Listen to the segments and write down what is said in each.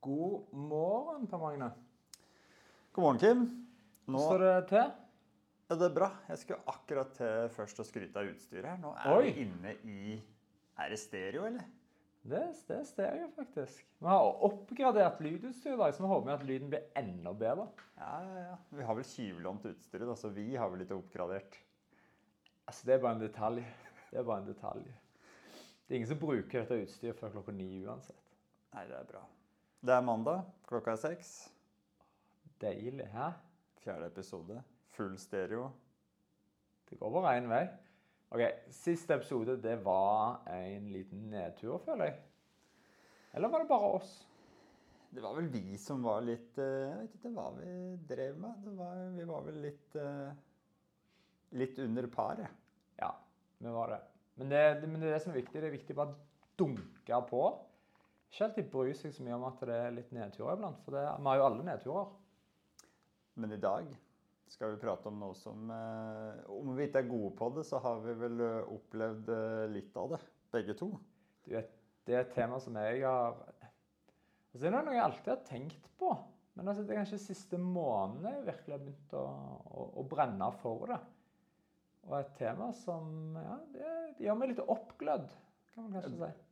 God morgen, Per Magne. God morgen, Kim. Nå Står det til? Ja, det er bra. Jeg skulle akkurat til først å skryte av utstyret her. Nå er Oi. vi inne i Er det stereo, eller? Det, det er stereo, faktisk. Vi har oppgradert lydutstyr i dag, så vi håper at lyden blir enda bedre. Ja, ja, ja. Vi har vel tjuvlånt utstyret, da, så vi har vel litt oppgradert. Altså, det er bare en detalj. Det er bare en detalj. Det er ingen som bruker dette utstyret før klokka ni uansett. Nei, det er bra. Det er mandag. Klokka er seks. Deilig, hæ? Fjerde episode. Full stereo. Det går bare én vei. Ok, Siste episode det var en liten nedtur, føler jeg. Eller var det bare oss? Det var vel vi som var litt eh, Jeg vet ikke hva vi drev med. Det var, vi var vel litt eh, Litt under par, jeg. Ja, vi var det. Men det, det, men det er det som er viktig. Det er viktig bare å dunke på. Ikke alltid bry seg så mye om at det er litt nedturer iblant, for det, vi har jo alle nedturer. Men i dag skal vi prate om noe som eh, Om vi ikke er gode på det, så har vi vel eh, opplevd eh, litt av det, begge to. Du vet, det er et tema som jeg har altså Det er noe jeg alltid har tenkt på. Men altså, det er kanskje siste måned jeg virkelig har begynt å, å, å brenne for det. Og et tema som ja, det, det gjør meg litt oppglødd, kan man kanskje si.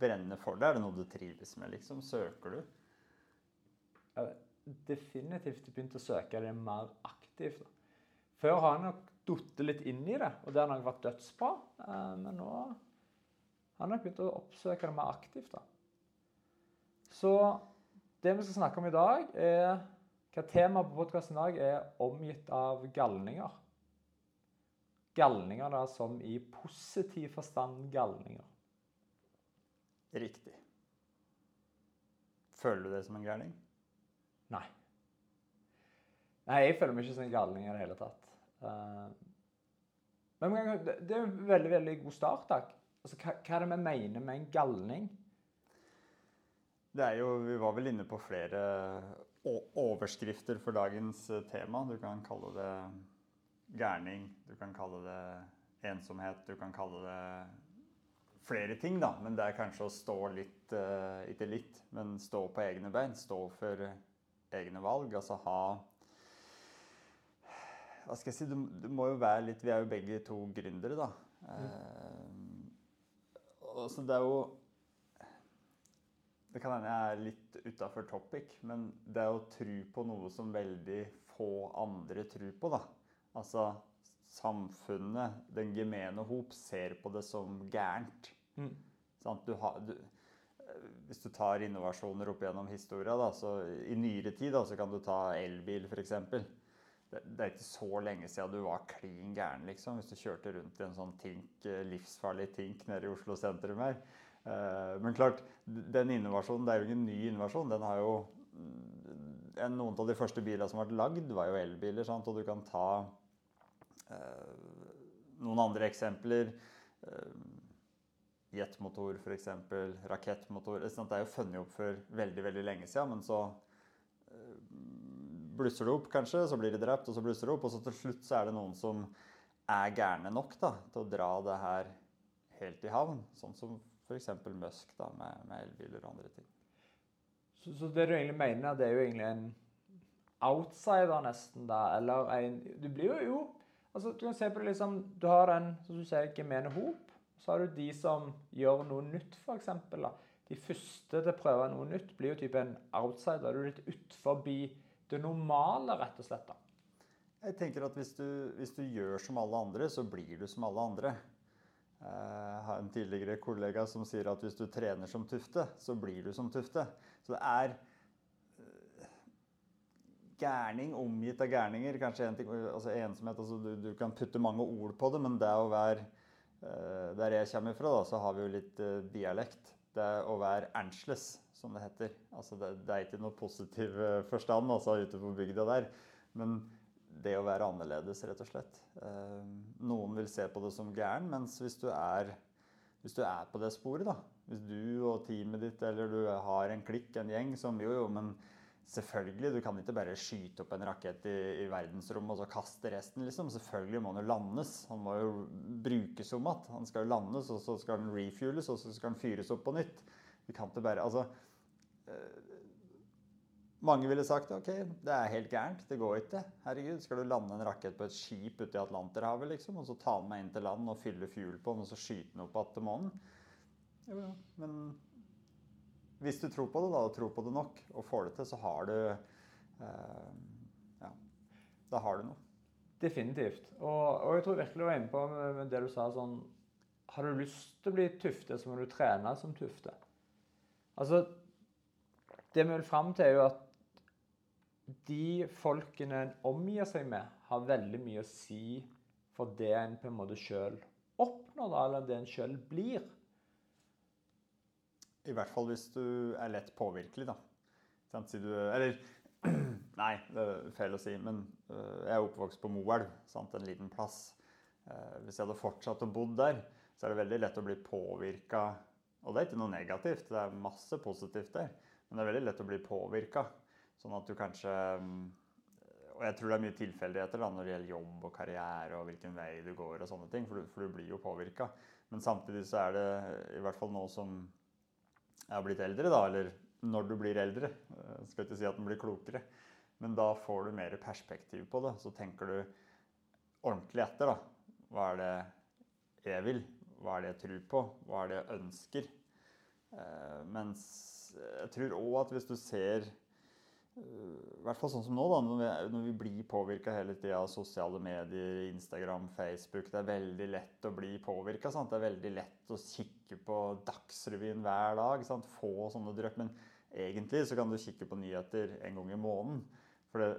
Brenne for det, er det noe du trives med, liksom? Søker du? Jeg definitivt begynt å søke det mer aktivt. Før har jeg nok datt litt inn i det, og det har nok vært dødsbra. Eh, Men nå har jeg nok begynt å oppsøke det mer aktivt. Da. Så det vi skal snakke om i dag, er hva temaet på podkasten i dag er omgitt av galninger. Galninger da som i positiv forstand galninger. Riktig. Føler du det som en gærning? Nei. Nei, jeg føler meg ikke som en galning i det hele tatt. Eh, men det er en veldig veldig god start. takk. Altså, hva, hva er det vi mener med en galning? Det er jo, Vi var vel inne på flere overskrifter for dagens eh, tema. Du kan kalle det gærning, du kan kalle det ensomhet, du kan kalle det flere ting, da. Men det er kanskje å stå litt eh, Ikke litt, men stå på egne bein. Stå for egne valg. Altså ha Hva skal jeg si? Du, du må jo være litt Vi er jo begge to gründere, da. Eh, og så det er jo det kan hende jeg er litt utafor topic, men det er å tro på noe som veldig få andre tror på, da. Altså samfunnet, den gemene hop, ser på det som gærent. Sant? Du har, du, hvis du tar innovasjoner opp gjennom historia, i nyere tid da, så kan du ta elbil f.eks. Det, det er ikke så lenge siden du var klin gæren, liksom. Hvis du kjørte rundt i en sånn tink, eh, livsfarlig tink nede i Oslo sentrum her. Eh, Men klart, den innovasjonen, det er jo ingen ny innovasjon. Den har jo mm, Noen av de første bilene som ble lagd, var jo elbiler. Sant? Og du kan ta eh, noen andre eksempler. Jetmotor, f.eks. Rakettmotor. Det er jo funnet opp for veldig veldig lenge siden, men så eh, blusser det opp, kanskje, så blir de drept, og så blusser det opp, og så til slutt så er det noen som er gærne nok da, til å dra det her helt i havn. Sånn som f.eks. Musk da, med, med elbiler og andre ting. Så, så det du egentlig mener, det er jo egentlig en outsider nesten, da. Eller en Du blir jo jo altså Du kan se på det liksom Du har den, som du sier, gemene hop. Så har du de som gjør noe nytt, f.eks. De første til å prøve noe nytt blir jo type en outsider. Du er litt utenfor det normale, rett og slett. da. Jeg tenker at hvis du, hvis du gjør som alle andre, så blir du som alle andre. Jeg har en tidligere kollega som sier at hvis du trener som Tufte, så blir du som Tufte. Så det er eh, gærning omgitt av gærninger. Kanskje en ting, altså ensomhet altså du, du kan putte mange ord på det, men det å være Der jeg kommer fra, da, så har vi jo litt eh, dialekt. Det er å være 'ernsles', som det heter. Altså det, det er ikke noe positiv eh, forstand altså ute på bygda der. Men det å være annerledes, rett og slett. Eh, Noen vil se på det som gæren, mens hvis du er, hvis du er på det sporet, da Hvis du og teamet ditt eller du har en klikk, en gjeng som Jo, jo, men selvfølgelig, du kan ikke bare skyte opp en rakett i, i verdensrommet og så kaste resten, liksom. Selvfølgelig må den jo landes. Han må jo brukes om igjen. Han skal jo landes, og så skal den refueles, og så skal den fyres opp på nytt. Du kan ikke bare Altså Øh, mange ville sagt ok, det er helt gærent, det går ikke. Herregud, skal du lande en rakett på et skip ute i Atlanterhavet, liksom, og så ta den med inn til land og fylle fuel på den, og så skyte den opp igjen til månen? Jo, ja, men hvis du tror på det, da, og tror på det nok, og får det til, så har du eh, Ja, da har du noe. Definitivt. Og, og, jeg tror virkelig du var inne på med, med det du sa sånn Har du lyst til å bli tufte, så må du trene som tufte. Altså, det vi vil fram til, er jo at de folkene en omgir seg med, har veldig mye å si for det en på en måte sjøl oppnår, eller det en sjøl blir. I hvert fall hvis du er lett påvirkelig, da. Si du, eller Nei, det er feil å si, men øh, jeg er oppvokst på Moelv, en liten plass. Eh, hvis jeg hadde fortsatt å bo der, så er det veldig lett å bli påvirka. Og det er ikke noe negativt, det er masse positivt der. Men det er veldig lett å bli påvirka Sånn at du kanskje mm, Og jeg tror det er mye tilfeldigheter da, når det gjelder jobb og karriere og hvilken vei du går og sånne ting, for du, for du blir jo påvirka. Men samtidig så er det i hvert fall nå som har blitt eldre, da, eller når du blir eldre, eh, skal ikke si at den blir klokere, men da får du mer perspektiv på det. Så tenker du ordentlig etter, da. Hva er det jeg vil? Hva er det jeg tror på? Hva er det jeg ønsker? Eh, mens jeg tror òg at hvis du ser i hvert fall sånn som nå, da, når vi, når vi blir påvirka hele tida av sosiale medier, Instagram, Facebook. Det er veldig lett å bli påvirka. Det er veldig lett å kikke på Dagsrevyen hver dag. Sant? Få sånne drøp. Men egentlig så kan du kikke på nyheter en gang i måneden. For det,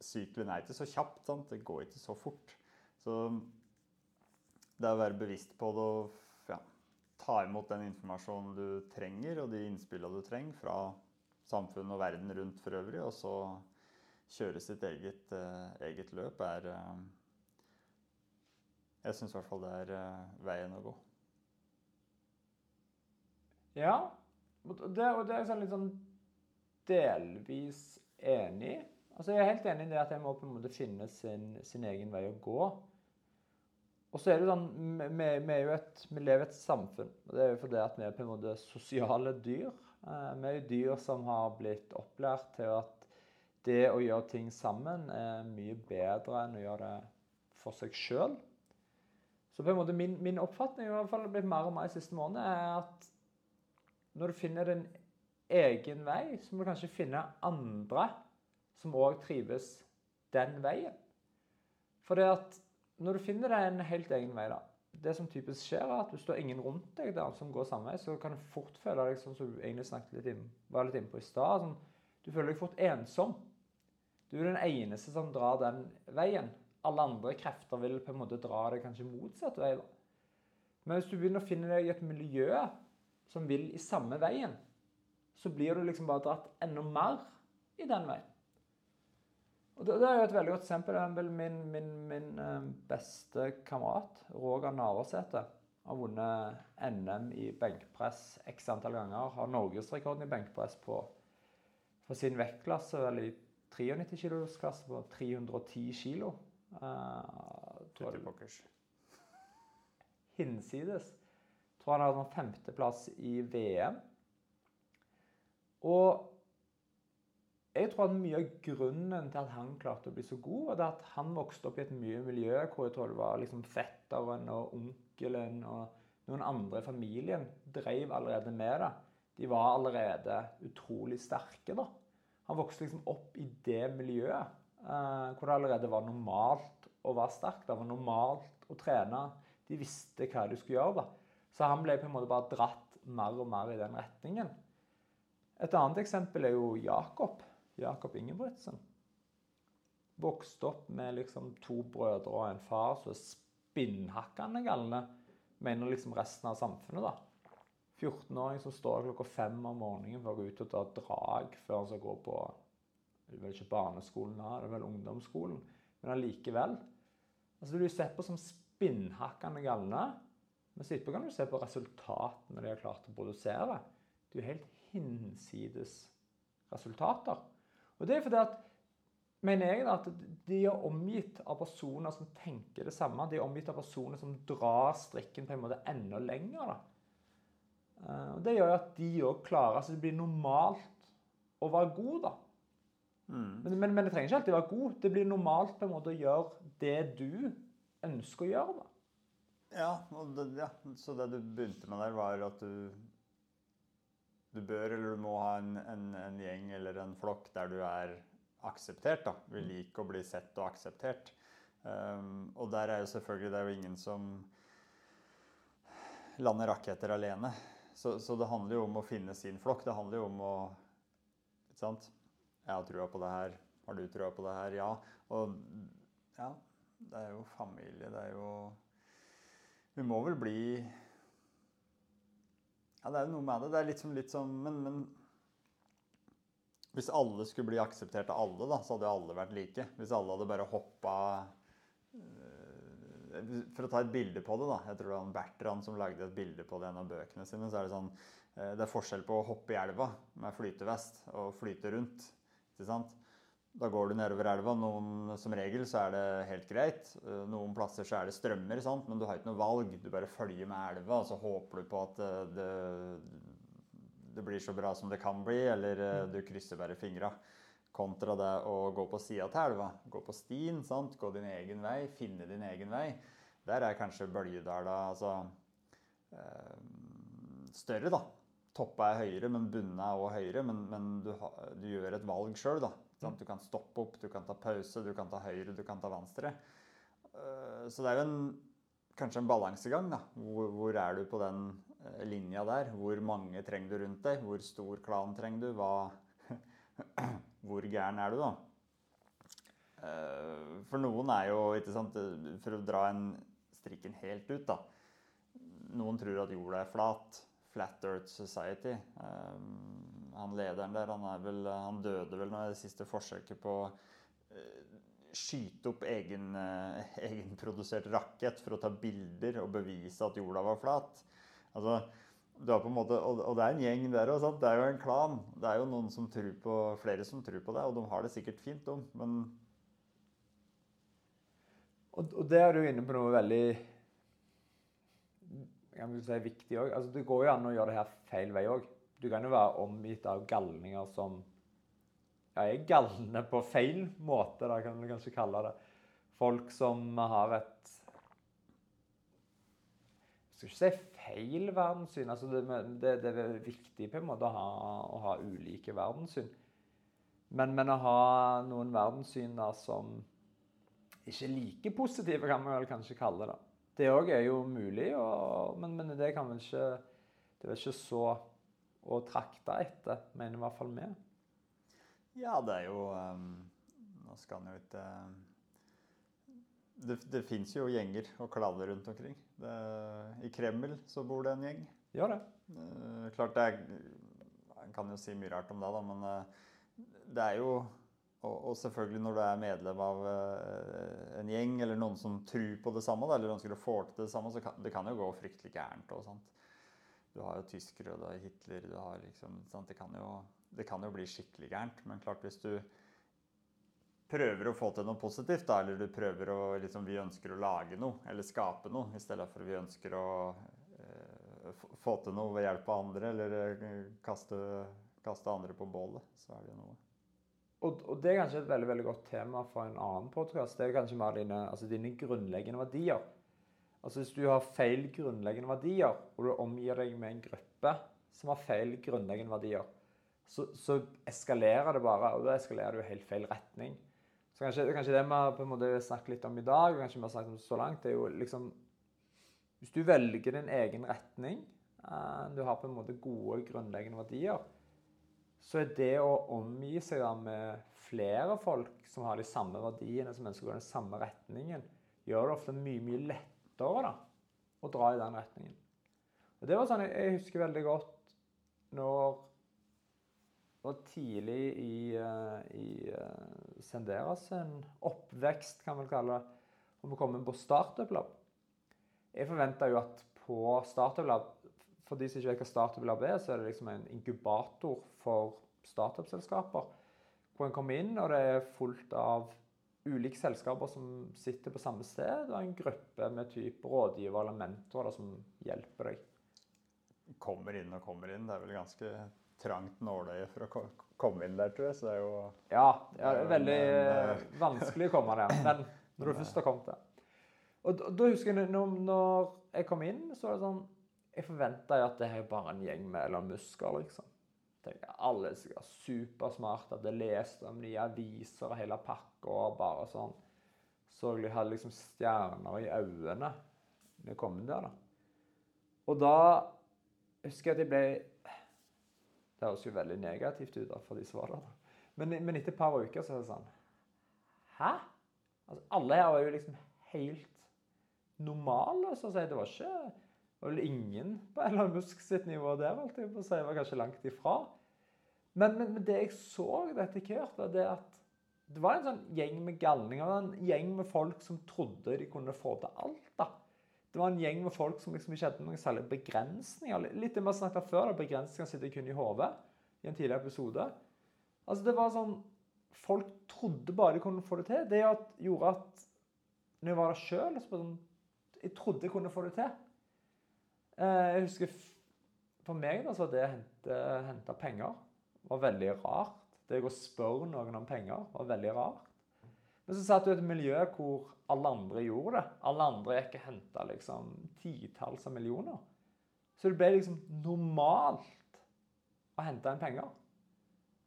sykelen er ikke så kjapt. Sant? Det går ikke så fort. Så det å være bevisst på det og ja, ta imot den informasjonen du trenger, og de innspillene du trenger fra samfunnet og verden rundt for øvrig, og så kjøre sitt eget, uh, eget løp, er uh, Jeg syns i hvert fall det er uh, veien å gå. Ja, det, og det er jeg sånn litt sånn delvis enig i. Altså, jeg er helt enig i det at jeg må på en måte finne sin, sin egen vei å gå. Og så er det sånn, vi, vi, jo et, vi lever i et samfunn. og Det er jo fordi at vi er på en måte sosiale dyr. Eh, vi er jo dyr som har blitt opplært til at det å gjøre ting sammen er mye bedre enn å gjøre det for seg sjøl. Så på en måte min, min oppfatning i hvert fall blitt mer og mer i siste måned, er at når du finner din egen vei, så må du kanskje finne andre som òg trives den veien. For det at når du finner deg en helt egen vei, da, det som typisk skjer, er at hvis du har ingen rundt deg der som går samme vei, så kan du fort føle deg sånn som du egentlig snakket litt inn, var litt inne på i stad. Sånn, du føler deg fort ensom. Du er den eneste som drar den veien. Alle andre krefter vil på en måte dra deg kanskje motsatt vei. da. Men hvis du begynner å finne deg i et miljø som vil i samme veien, så blir du liksom bare dratt enda mer i den veien. Og det, det, er jo et veldig godt eksempel. Min, min, min eh, beste kamerat, Roger Navarsete, har vunnet NM i benkpress x antall ganger. Har norgesrekorden i benkpress på, for sin vektklasse, vel i 93 kilos-klasse, på 310 kilo. Uh, Hinsides. Tror han hadde sånn femteplass i VM. Og jeg tror at mye av grunnen til at han klarte å bli så god, var at han vokste opp i et mye miljø hvor jeg tror det var liksom fetteren og onkelen og noen andre i familien drev allerede med det. De var allerede utrolig sterke. da. Han vokste liksom opp i det miljøet eh, hvor det allerede var normalt å være sterk. Det var normalt å trene. De visste hva de skulle gjøre. da. Så han ble på en måte bare dratt mer og mer i den retningen. Et annet eksempel er jo Jakob. Jakob Ingebrigtsen. Vokste opp med liksom to brødre og en far som er spinnhakkende galne, mener liksom resten av samfunnet. da. 14-åring som står klokka fem om morgenen for å gå ut og ta drag før han skal gå på det er vel ikke barneskolen da, det er vel ungdomsskolen. Men allikevel. Altså, du blir sett på som spinnhakkende galne. Men etterpå kan du se på resultatene de har klart å produsere. Det er jo helt hinsides resultater. Og det er fordi at mener jeg da, at de er omgitt av personer som tenker det samme. De er omgitt av personer som drar strikken på en måte enda lenger. da. Eh, og Det gjør jo at de òg klarer altså Det blir normalt å være god, da. Mm. Men, men, men det trenger ikke alltid være god. Det blir normalt på en måte å gjøre det du ønsker å gjøre. da. Ja, det, ja, så det du begynte med der, var at du Du bør eller du må ha en, en, en gjeng eller en flokk der du er akseptert. da. Vi liker å bli sett og akseptert. Um, og der er jo selvfølgelig Det er jo ingen som lander raketter alene. Så, så det handler jo om å finne sin flokk. Det handler jo om å Ikke sant? Jeg har trua på det her. Har du trua på det her? Ja. Og ja, det er jo familie. Det er jo Vi må vel bli Ja, det er jo noe med det. Det er litt som litt sånn Men, men hvis alle skulle bli akseptert av alle, da, så hadde jo alle vært like. Hvis alle hadde bare hoppa øh, For å ta et bilde på det, da. Jeg tror det var Bertrand som lagde et bilde på det i en av bøkene sine. så er Det sånn, øh, det er forskjell på å hoppe i elva med flytevest og flyte rundt. ikke sant? Da går du nedover elva. Noen, som regel så er det helt greit. Øh, Noen plasser så er det strømmer, sant? men du har ikke noe valg. Du bare følger med elva, og så håper du på at øh, det, det blir så bra som det kan bli, eller øh, du krysser bare fingra. Kontra det å gå på sida til elva. Gå på stien, sant? gå din egen vei, finne din egen vei. Der er kanskje Bøljedala altså, eh, større, da. Toppa er høyere, men bunna er òg høyere. Men, men du, du, gjør et valg sjøl, da. Sant? Du kan stoppe opp, du kan ta pause, du kan ta høyre, du kan ta venstre. Eh, så det er jo en, kanskje en balansegang, da. Hvor, hvor er du på den eh, linja der? Hvor mange trenger du rundt deg? Hvor stor klan trenger du? Hva hvor gæren er du, da? Eh, For noen er jo, ikke sant, for å dra en strikken helt ut, da Noen tror at jorda er flat. Flat Earth Society. Han lederen der, han, vel, han døde vel med det siste forsøket på å eh, skyte opp egen, eh, egenprodusert rakett for å ta bilder og bevise at jorda var flat. Altså, måte, og, og det er en gjeng der òg. Det er jo en klan. Det er jo noen som tror på, flere som tror på det, og de har det sikkert fint, de. Men Og, og det er du inne på noe veldig jeg vil si viktig òg. Altså, det går jo an å gjøre det her feil vei òg. Du kan jo være omgitt av galninger som ja, er galne på feil måte, da kan du kanskje kalle det. Folk som har et Jeg skal ikke si feil verdenssyn. Altså det, det, det er viktig på en måte å ha, å ha ulike verdenssyn. Men, men, å ha noen verdenssyn da, som ikke er like positive, kan man vel kanskje kalle det. Det òg er jo mulig, og, men, men, det kan vel ikke Det er vel ikke så å trakte etter, mener i hvert fall vi. Ja, det er jo um, Nå skal en jo ikke Det, det fins jo gjenger og klaner rundt omkring. Det, I Kreml så bor det en gjeng. Ja, det. Uh, klart det er En kan jo si mye rart om det, da, men uh, det er jo og, og, selvfølgelig når du er medlem av uh, en gjeng eller noen som tror på det samme, da, eller ønsker å få til det samme, så kan det kan jo gå fryktelig gærent. Og sånt. Du har jo tyskere, og du har Hitler du har liksom, det kan, jo, det, kan jo, bli skikkelig gærent. Men klart hvis du prøver å få til noe positivt, da, eller du prøver å liksom, Vi ønsker å lage noe, eller skape noe, i stedet for vi ønsker å eh, få til noe ved hjelp av andre, eller uh, kaste, kaste andre på bålet, så er det jo noe. Og, og, det er kanskje et veldig veldig godt tema for en annen podkast. Det er kanskje mer dine, altså dine, grunnleggende verdier. Altså Hvis du har feil grunnleggende verdier, og du omgir deg med en gruppe som har feil grunnleggende verdier, så, så eskalerer det bare, og da eskalerer det jo helt feil retning. Så kanskje, kanskje det vi har på en måte snakket litt om i dag, og kanskje vi har snakket om så langt, det er jo liksom Hvis du velger din egen retning, uh, du har på en måte gode grunnleggende verdier, så er det å omgi seg med flere folk som har de samme verdiene, som ønsker å gå i den samme retningen, gjør det ofte mye mye lettere da, å dra i den retningen. Og det var sånn, Jeg husker veldig godt når, det var tidlig i, i Sendera sin oppvekst, kan vi kalle det, når vi kom inn på Startup Lab. Jeg forventa jo at på Startup Lab for de som ikke vet hva Startup Lab er, så er det liksom en inkubator for startup-selskaper. Hvor en kommer inn, og det er fullt av ulike selskaper som sitter på samme sted, og en gruppe med type rådgiver eller mentorer som hjelper deg. Kommer inn og kommer inn. Det er vel ganske trangt nåløye for å komme inn der, tror jeg. Så det er jo Ja, det er veldig Men, eh, eh, vanskelig å komme der. Men når du først har kommet der. Og da, husker jeg når, når jeg kom inn, så var det sånn Jeg forventa jo at det er bare en gjeng med eller Musker, liksom. Tenkte Alle er sikkert supersmarte, hadde lest om nye aviser og hele pakka og bare sånn. Så jeg hadde liksom stjerner i øynene når jeg kom der, da. Og da husker jeg at jeg ble Det høres jo veldig negativt ut da, for de som var der. Men, men etter et par uker så er det sånn Hæ? Altså, alle her var jo liksom helt normale, så å si. Det var ikke det var vel ingen på Elon Musk sitt nivå der, holdt jeg på å si. Jeg var kanskje langt ifra. Men, men, men det jeg så etter hvert, var det at det var en sånn gjeng med galninger. En gjeng med folk som trodde de kunne få til alt. da. Det var en gjeng med folk som liksom ikke hadde noen særlige begrensninger. Litt det vi har snakket før, da, begrensninger sitter kun i hodet, i en tidligere episode. Altså, det var sånn Folk trodde bare de kunne få det til. Det gjorde at når jeg var der sjøl sånn, Jeg trodde jeg kunne få det til. Eh, jeg husker For meg da, så var det å hente, hente penger var veldig rart. Det å spørre noen om penger var veldig rart. Men så satt du i et miljø hvor alle andre gjorde det. Alle andre gikk og henta liksom titalls av millioner. Så det ble liksom normalt å hente inn penger.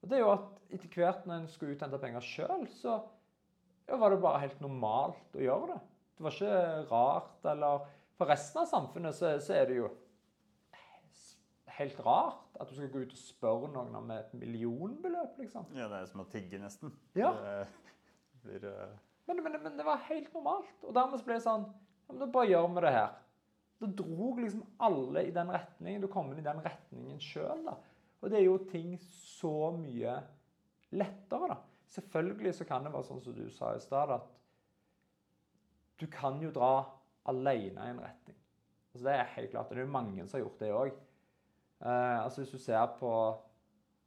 Og det er jo at etter hvert når en skulle ut og hente penger sjøl, så ja, var det bare helt normalt å gjøre det. Det var ikke rart eller For resten av samfunnet så, så er det jo helt rart at du skal gå ut og spørre noen om et millionbeløp, liksom. Ja, det er som å tigge, nesten. Ja. Det blir uh... Men, men, men det var helt normalt. Og dermed ble det sånn ja, men Da bare gjør vi det her. Da drog liksom alle i den retningen. Du kom inn i den retningen sjøl, da. Og det er jo ting så mye lettere, da. Selvfølgelig så kan det være sånn som du sa i stad, at du kan jo dra alene i en retning. Altså Det er helt klart. og Det er jo mange som har gjort det òg. Eh, altså hvis du ser på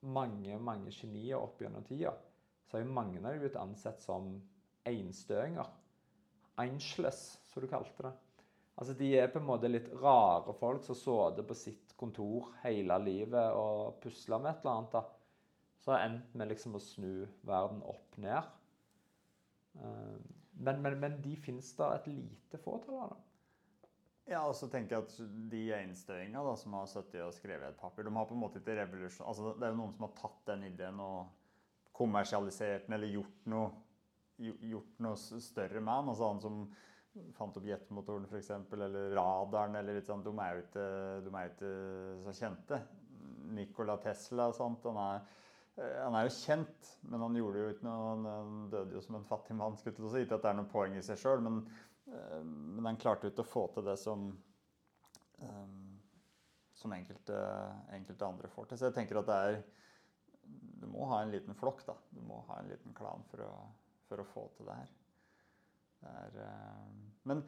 mange mange genier opp gjennom tida, så har jo mange av dem blitt ansett som einstøinger. Angeles, som du kalte det. Altså De er på en måte litt rare folk som sitter på sitt kontor hele livet og pusler med et eller annet. da. Så har endt med liksom å snu verden opp ned. Eh, Men, men, men de fins det et lite fåtall av. Ja, og så tenker jeg at de einstøinga som har sittet og skrevet et papir, de har på en måte ikke revolusjon... Altså, det er jo noen som har tatt den ideen og kommersialisert den, eller gjort noe, gjort noe større med den. Altså han som fant opp jetmotoren, f.eks., eller radaren, eller litt sånn. De er jo ikke, så kjente. Nikola Tesla og sånt, han er han er jo kjent, men han gjorde jo ikke noe Han døde jo som en fattig mann. skulle til å si. At det er noe poeng i seg sjøl, men, eh, men han klarte jo ikke å få til det som eh, som enkelte, enkelte andre får til. Så jeg tenker at det er Du må ha en liten flokk, da. Du må ha en liten klan for å, for å få til det her. Det er, eh, men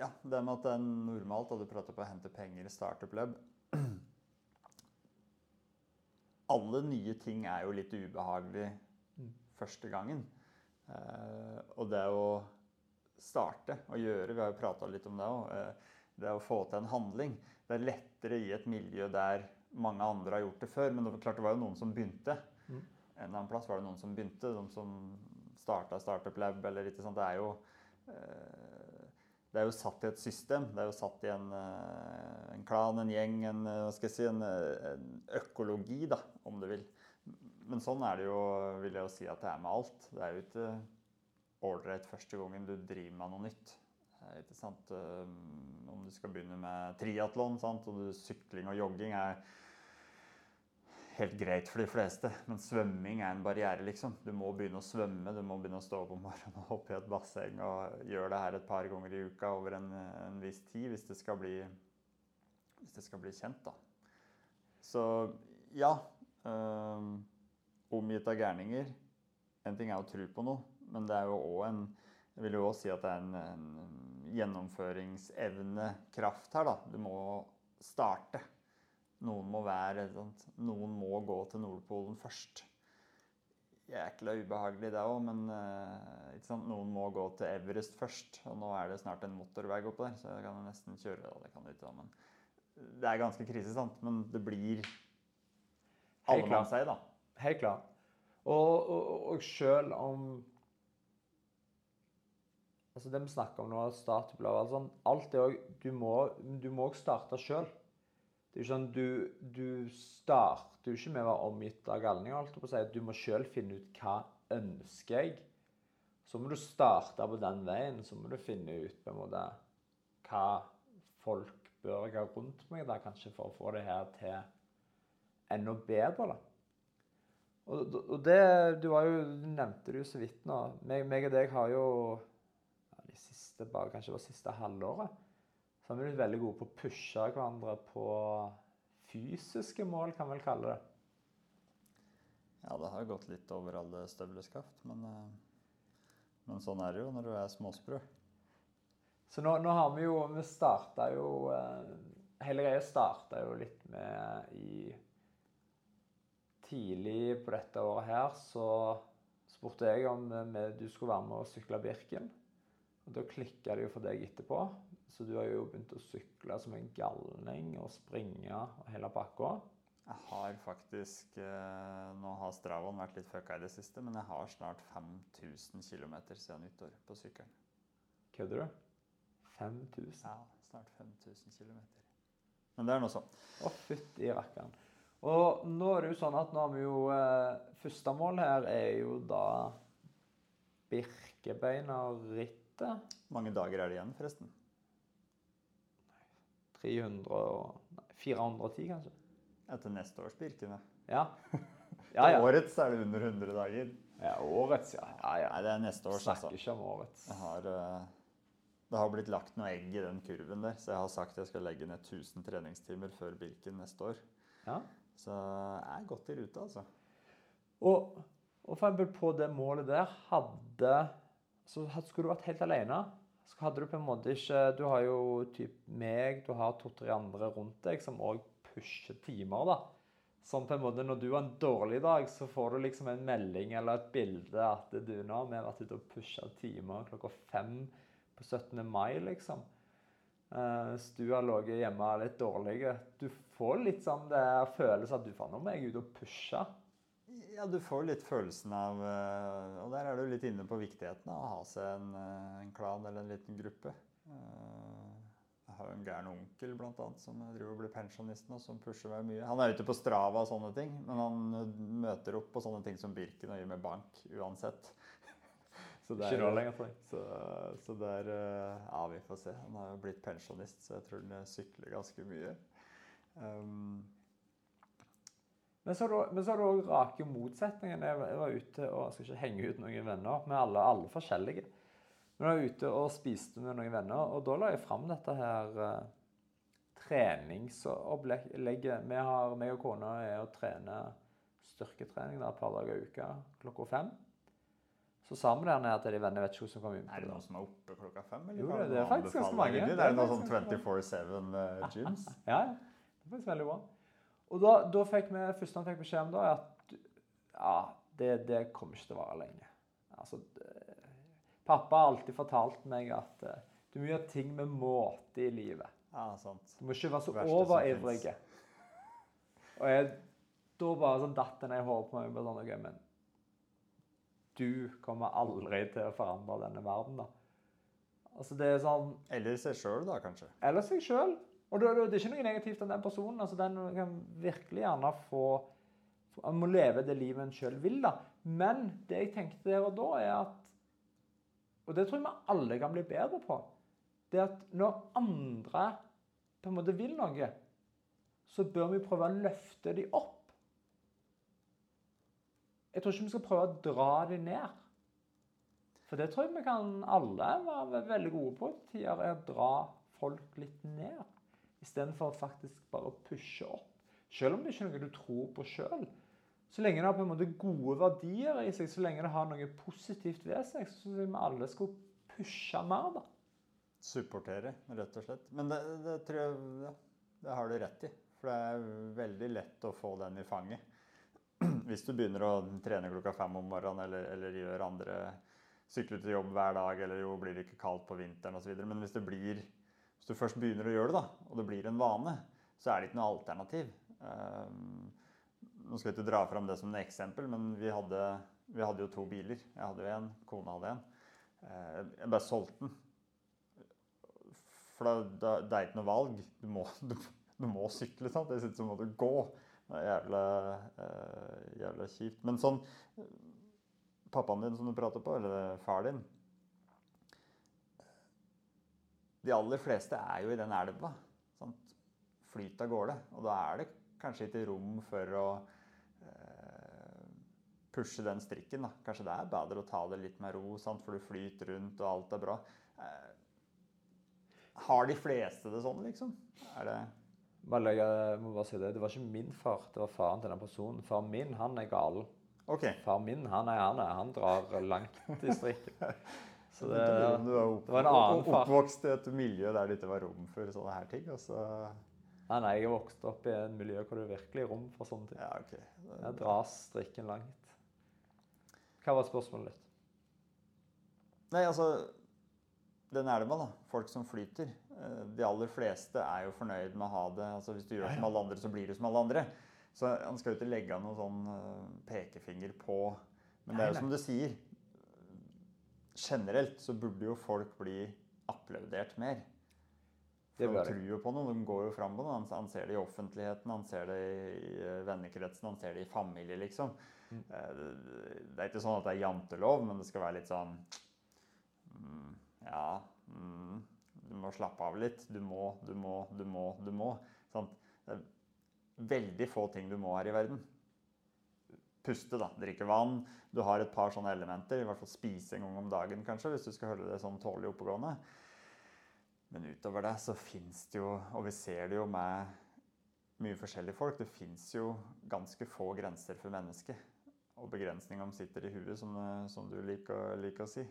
ja, det med at det er normalt, og du prater på å hente penger i Startup Lab alle nye ting er jo litt ubehagelig Mm. første gangen. Eh, og det å starte og gjøre, vi har jo prata litt om det òg, eh, det å få til en handling. Det er lettere i et miljø der mange andre har gjort det før. Men det var klart det var jo noen som begynte. Mm. En eller annen plass var det noen som begynte. De som starta Startup Lab eller ikke sant. Det er jo eh, det er jo satt i et system. Det er jo satt i en, eh, en klan, en gjeng, en, eh, si, en, eh, en økologi, da, om du vil. Men sånn er det jo, vil jeg jo si at det er med alt. Det er jo ikke ålreit første gangen du driver med noe nytt. Ikke sant? Om du skal begynne med triatlon, og sykling og jogging er helt greit for de fleste. Men svømming er en barriere, liksom. Du må begynne å svømme. Du må begynne å stå opp om morgenen og hoppe i et basseng og gjøre det her et par ganger i uka over en, en viss tid hvis det skal bli, hvis det skal bli kjent, da. Så ja. Øh, omgitt av gærninger. En ting er å tro på noe, men det er jo òg en Jeg vil jo også si at det er en, en gjennomføringsevnekraft her, da. Du må starte. Noen må være? Noen må gå til Nordpolen først. Jækla ubehagelig det òg, men eh, noen må gå til Everest først. Og nå er det snart en motorvei oppå der, så jeg kan nesten kjøre. Ja, det kan du ikke, men det er ganske krise, sant? Men det blir. Allemannseie, da. Helt klart. Og, og, og selv om Altså Det vi snakker om nå, startup-lov altså, sånn, Alt det òg Du må òg starte sjøl. Det er jo sånn du, du starter jo ikke med å være omgitt av galninger. si. Du må sjøl finne ut hva ønsker jeg. Så må du starte på den veien. Så må du finne ut på en måte hva folk bør jeg ha rundt meg da, kanskje for å få det her til enda bedre. da. Og, og det Du, var jo, du nevnte det jo så vidt nå. Meg, meg og deg har jo ja, de siste, bare kanskje det var siste halvåret så har vi blitt veldig gode på å pushe hverandre på fysiske mål, kan vi vel kalle det. Ja, det har gått litt over alle støvleskaft, men, eh, men sånn er det jo når du er småsprø. Så nå, nå har vi jo Vi starta jo eh, Hele greia starta jo litt med i Tidlig på dette året her så spurte jeg om eh, du skulle være med og sykle Birken. Og da klikka det jo for deg etterpå. Så du har jo begynt å sykle som en galning og springe og hele pakka. Jeg har faktisk eh, Nå har Stravaen vært litt fucka i det siste, men jeg har snart 5000 km siden nyttår på sykkelen. Kødder du? 5000? Ja, snart 5000 km. Men det er nå sånn. Å, fytti rakkeren. Og nå er det jo sånn at nå har vi jo eh, Første mål her er jo da Birkebeiner-rittet. mange dager er det igjen, forresten? 300 og nei, 410, kanskje. Etter neste års Birken, ja. Ja. Ja, ja. Årets er det under 100 dager. ja årets, ja. ja, ja. Nei, det er neste års, altså. Snakker ikke om årets. Jeg har, eh, det har blitt lagt noe egg i den kurven der, så jeg har sagt jeg skal legge ned 1000 treningstimer før Birken neste år. Ja. Så jeg er godt i rute, altså. Og, og for eksempel på det målet der hadde Så skulle du vært helt alene. Så hadde du på en måte ikke Du har jo typ meg, du har to-tre andre rundt deg som òg pusher timer, da. Som på en måte Når du har en dårlig dag, så får du liksom en melding eller et bilde at du nå har vært ute og pusha timer klokka fem på 17. mai, liksom. Eh, Hvis du har ligget hjemme litt dårlig Du får litt sånn det følelse at du faen, nå må ut og pushe. Ja, du får litt følelsen av eh, Og der er du litt inne på viktigheten av å ha seg en, eh, en klan eller en liten gruppe. Eh, Jeg har jo en gæren onkel blant annet, som driver og blir pensjonist nå, som pusher meg mye. Han er ute på Strava og sånne ting, men han møter opp på sånne ting som Birken og gir meg bank uansett. Så det er- lenger. Så, så er eh, Ja, vi får se. Han har jo blitt pensjonist, så jeg tror han sykler ganske mye. Um, Men så har du òg rake motsetningen. Jeg var, jeg var ute og jeg skal ikke henge ut noen venner, med alle, alle forskjellige. Men jeg var ute og spiste med noen venner, og da la jeg fram dette her uh, treningsopplegget. Vi har, meg og kona er å trene styrketrening da, et par dager i uka klokka fem. Så sa vi der nede til de vennene, vet ikke hvordan som kom inn på er det det. noen som er oppe klokka fem? Eller Jo, det, det er faktisk ganske mange. Det Det er noen sånn 24-7 gyms? Ja, ja. det er faktisk veldig bra. Og da, da fikk vi, første han fikk beskjed om da, er at ja, det, det kommer ikke til å vare lenge. Altså, det, pappa har alltid fortalt meg at eh, du må gjøre ting med måte i livet. Ja, sant. Du må ikke være så overivrig. Og jeg, da bare sånn datt det ned i hodet på meg. bare Sånn, ok, men du kommer aldri til å forandre denne verden, da. Altså, det er sånn Eller seg sjøl, da, kanskje. eller seg sjøl. Og det, det, er ikke noe negativt om den personen. altså Den kan virkelig gjerne få Han må leve det livet en sjøl vil, da. Men det jeg tenkte der og da, er at Og det tror jeg vi alle kan bli bedre på. Det at når andre på en måte vil noe, så bør vi prøve å løfte dem opp. Jeg tror ikke vi skal prøve å dra dem ned. For det tror jeg vi kan alle være veldig gode på til å dra folk litt ned. Istedenfor faktisk bare pushe opp. Selv om det ikke er noe du tror på sjøl. Så lenge det har på en måte gode verdier i seg, så lenge det har noe positivt ved seg, så syns jeg vi alle skulle pushe mer, da. Supportere, rett og slett. Men det, det tror jeg ja, det har du rett i. For det er veldig lett å få den i fanget. Hvis du begynner å trene klokka fem om morgenen eller, eller gjør andre Sykle til jobb hver dag, eller jo blir det ikke kaldt på vinteren osv. Men hvis det blir Hvis du først begynner å gjøre det, da, og det blir en vane, så er det ikke noe alternativ. Um, Nå skal jeg ikke dra fram det som et eksempel, men vi hadde, vi hadde jo to biler. Jeg hadde jo en, kona hadde en. Eh, jeg bare solgte den. For da, da, det er ikke noe valg. Du må, du, du må sykle, sant? Dessuten så må du gå. Det er jævla, eh, jævla kjipt. Men sånn Pappaen din som du prater på, eller far din De aller fleste er jo i den elva. Sant? Flyt av gårde. Og da er det kanskje ikke rom for å eh, pushe den strikken. Da. Kanskje det er bedre å ta det litt med ro, sant? for du flyter rundt og alt er bra. Eh, har de fleste det sånn, liksom? Er det Bare må bare si det. det var ikke min far, det var faren til den personen. Faren min han er gal. Okay. Faren min han er han, er, han drar langt i strikken. Så det, du var opp, det var en annen far. oppvokst i et miljø der det ikke var rom for sånne her ting. Og så Nei, nei, jeg er vokst opp i et miljø hvor det er virkelig rom for sånne ting. Ja, OK. Jeg drar strikken langt. Hva var spørsmålet ditt? Nei, altså Den elva, da. Folk som flyter. eh, De aller fleste er jo fornøyd med å ha det. altså Hvis du gjør ja. som alle andre, så blir du som alle andre. Så han skal jo ikke legge av noen sånn eh, pekefinger på Men det er jo som du sier. Generelt så burde jo folk bli applaudert mer. Det For de tror jo på noe, de går jo fram på noe. Han, ser det i offentligheten, han ser det i vennekretsen, han ser det i familie, liksom. Mm. Eh, det- Det er ikke sånn at det er jantelov, men det skal være litt sånn mm, Ja, mm, du må slappe av litt. Du må, du må, du må, du må. Sant? Det er veldig få ting du må her i verden. Puste, da. Drikke vann. Du har et par sånne elementer. I hvert fall spise en gang om dagen, kanskje, hvis du skal holde det sånn tålelig oppegående. Men utover det så fins det jo, og vi ser det jo med mye forskjellige folk, det fins jo ganske få grenser for mennesket. Og begrensningene sitter i huet, som, som du liker, liker å si.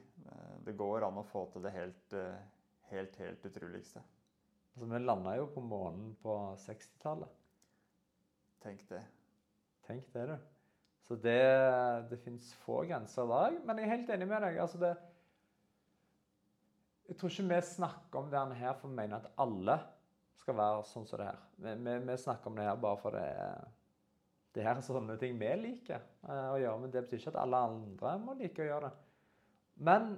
Det går an å få til det helt, helt, helt utroligste. Altså, vi landa jo på månen på 60-tallet. Tenk det. Tenk det, du. Så det, det fins få grenser dag. Men jeg er helt enig med deg. altså det Jeg tror ikke vi snakker om det her for å mene at alle skal være sånn som det her. Vi, vi, vi snakker om det her bare for det det her er sånne ting vi liker eh, å gjøre. Men det betyr ikke at alle andre må like å gjøre det. Men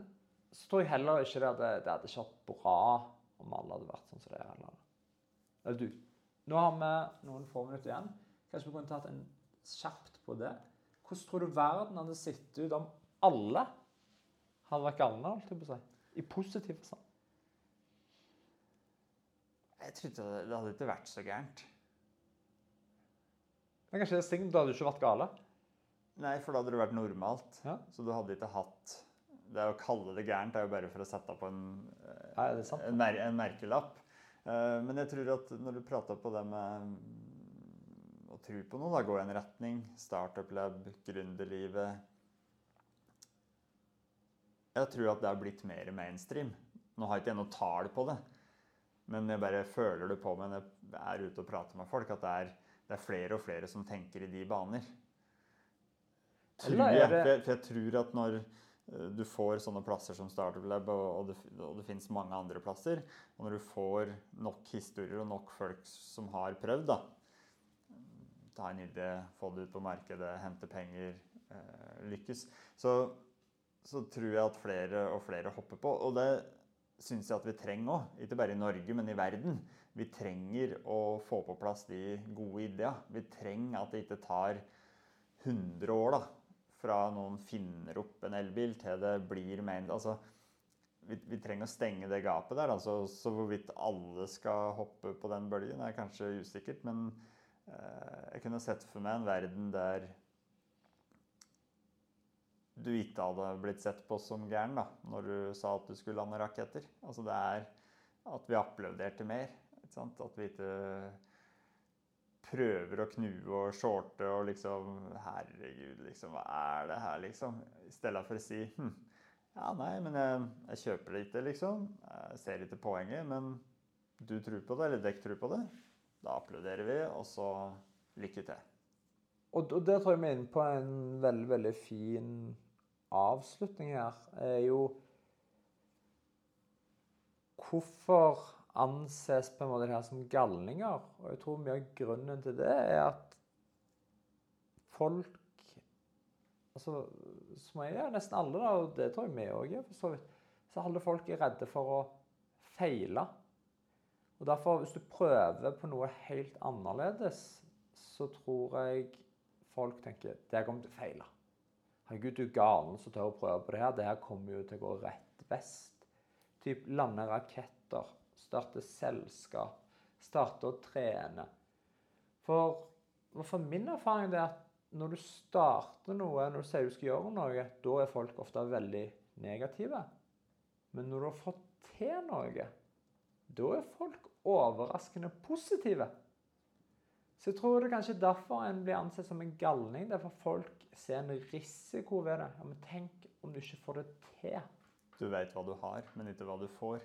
så tror jeg heller ikke det hadde, det, hadde ikke bra om alle hadde vært sånn som det er. Eller du, nå har vi noen få minutter igjen. Kanskje vi kunne tatt en kjapt på det. Hvordan tror du verden hadde sett ut om alle hadde vært galne, holdt jeg på å si? I positiv forstand. Jeg trodde det, hadde ikke vært så gærent. Men kanskje det er sting, da hadde du ikke vært gale. Nei, for da hadde det vært normalt. Ja. Så du hadde ikke hatt Det å kalle det gærent er jo bare for å sette på en, Nei, sant. en, mer, en merkelapp. Eh, Men jeg tror at når du prater på det med tro på noe, da, gå i en retning, startup-lab, gründerlivet Jeg tror at det har blitt mer mainstream. Nå har jeg ikke noe tall på det, men jeg bare føler det på meg når jeg er ute og prater med folk, at det er, det er flere og flere som tenker i de baner. Tror jeg, for jeg, for jeg tror at når eh, du får sånne plasser som Startup Lab, og, og det, og det finnes mange andre plasser, og når du får nok historier og nok folk som har prøvd, da, ta en idé, få det ut på markedet, hente penger, eh, lykkes, så, så tror jeg at flere og flere hopper på. Og det syns jeg at vi trenger òg. Ikke bare i Norge, men i verden. Vi trenger å få på plass de gode ideene. Vi trenger at det ikke tar 100 år da, fra noen finner opp en elbil til det blir main... Altså, vi, vi trenger å stenge det gapet der. Altså, så hvorvidt alle skal hoppe på den bølgen, er kanskje usikkert. Men jeg kunne sett for meg en verden der du ikke hadde blitt sett på som gæren da, når du sa at du skulle lande raketter. Altså det er at vi applauderte mer. At vi ikke prøver å knue og shorte og liksom Herregud, liksom, hva er det her, liksom? I stedet for å si hm, ja, nei, men jeg, jeg kjøper det ikke, liksom. Jeg ser ikke poenget, men du tror på det, eller dere tror på det. Da applauderer vi, og så lykke til. Og, og der tror jeg vi er inne på en veldig, veldig fin avslutning her. Er jo Hvorfor anses på en måte det her som galninger? Og jeg tror mye av grunnen til det er at folk altså, Som jeg er nesten alle, da, og det tror jeg vi òg er, for så vidt, så alle folk er redde for å feile. Og derfor, hvis du prøver på noe helt annerledes, så tror jeg folk tenker det kommer til å feile. Herregud, du er galen som tør å prøve på det her. Det her kommer jo til å gå rett vest. Typ lande raketter, starte selskap, starte å trene. For, for min erfaring er at når du starter noe, når du sier du skal gjøre noe, da er folk ofte veldig negative. Men når du har fått til noe, da er folk overraskende positive. Så jeg tror det er kanskje derfor en blir ansett som en galning. Derfor folk ser en risiko ved det. Ja, men tenk om du ikke får det til. Du vet hva du har, men ikke hva du får.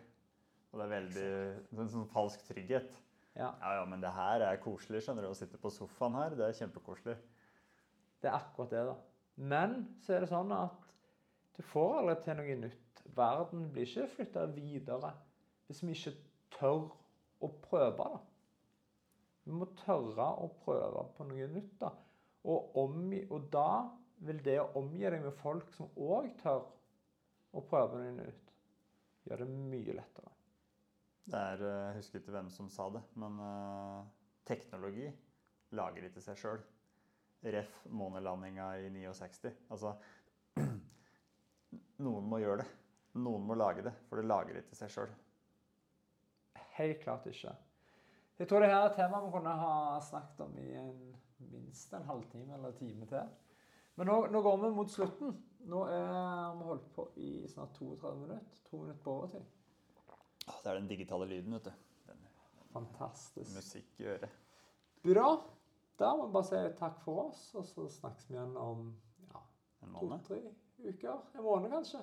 Og det er veldig en sånn falsk trygghet. Ja. Ja, ja, men det her er koselig, skjønner du. Å sitte på sofaen her, det er kjempekoselig. Det er akkurat det, da. Men så er det sånn at du får aldri til noe nytt. Verden blir ikke flytta videre hvis vi ikke tør å prøve da. Vi må tørre å prøve på noe nytt. da. Og, om, og da vil det å omgi deg med folk som òg tør å prøve noe nytt, gjøre det mye lettere. Det er, eh, Jeg husker ikke hvem som sa det, men uh, teknologi lager ikke seg sjøl. Ref. månelandinga i 69. Altså Noen må gjøre det. Noen må lage det, for det lager ikke seg sjøl. Helt klart ikke. Jeg tror det her er et tema vi kunne ha snakket om i en, minst en halvtime eller en time til. Men nå, nå går vi mot slutten. Nå er vi holdt på i snart 32 minutter. To minutter på overtid. Det er den digitale lyden, vet du. Den Fantastisk. musikk i øret. Bra. Da må vi bare si takk for oss, og så snakkes vi igjen om ja, to-tre uker. En måned, kanskje.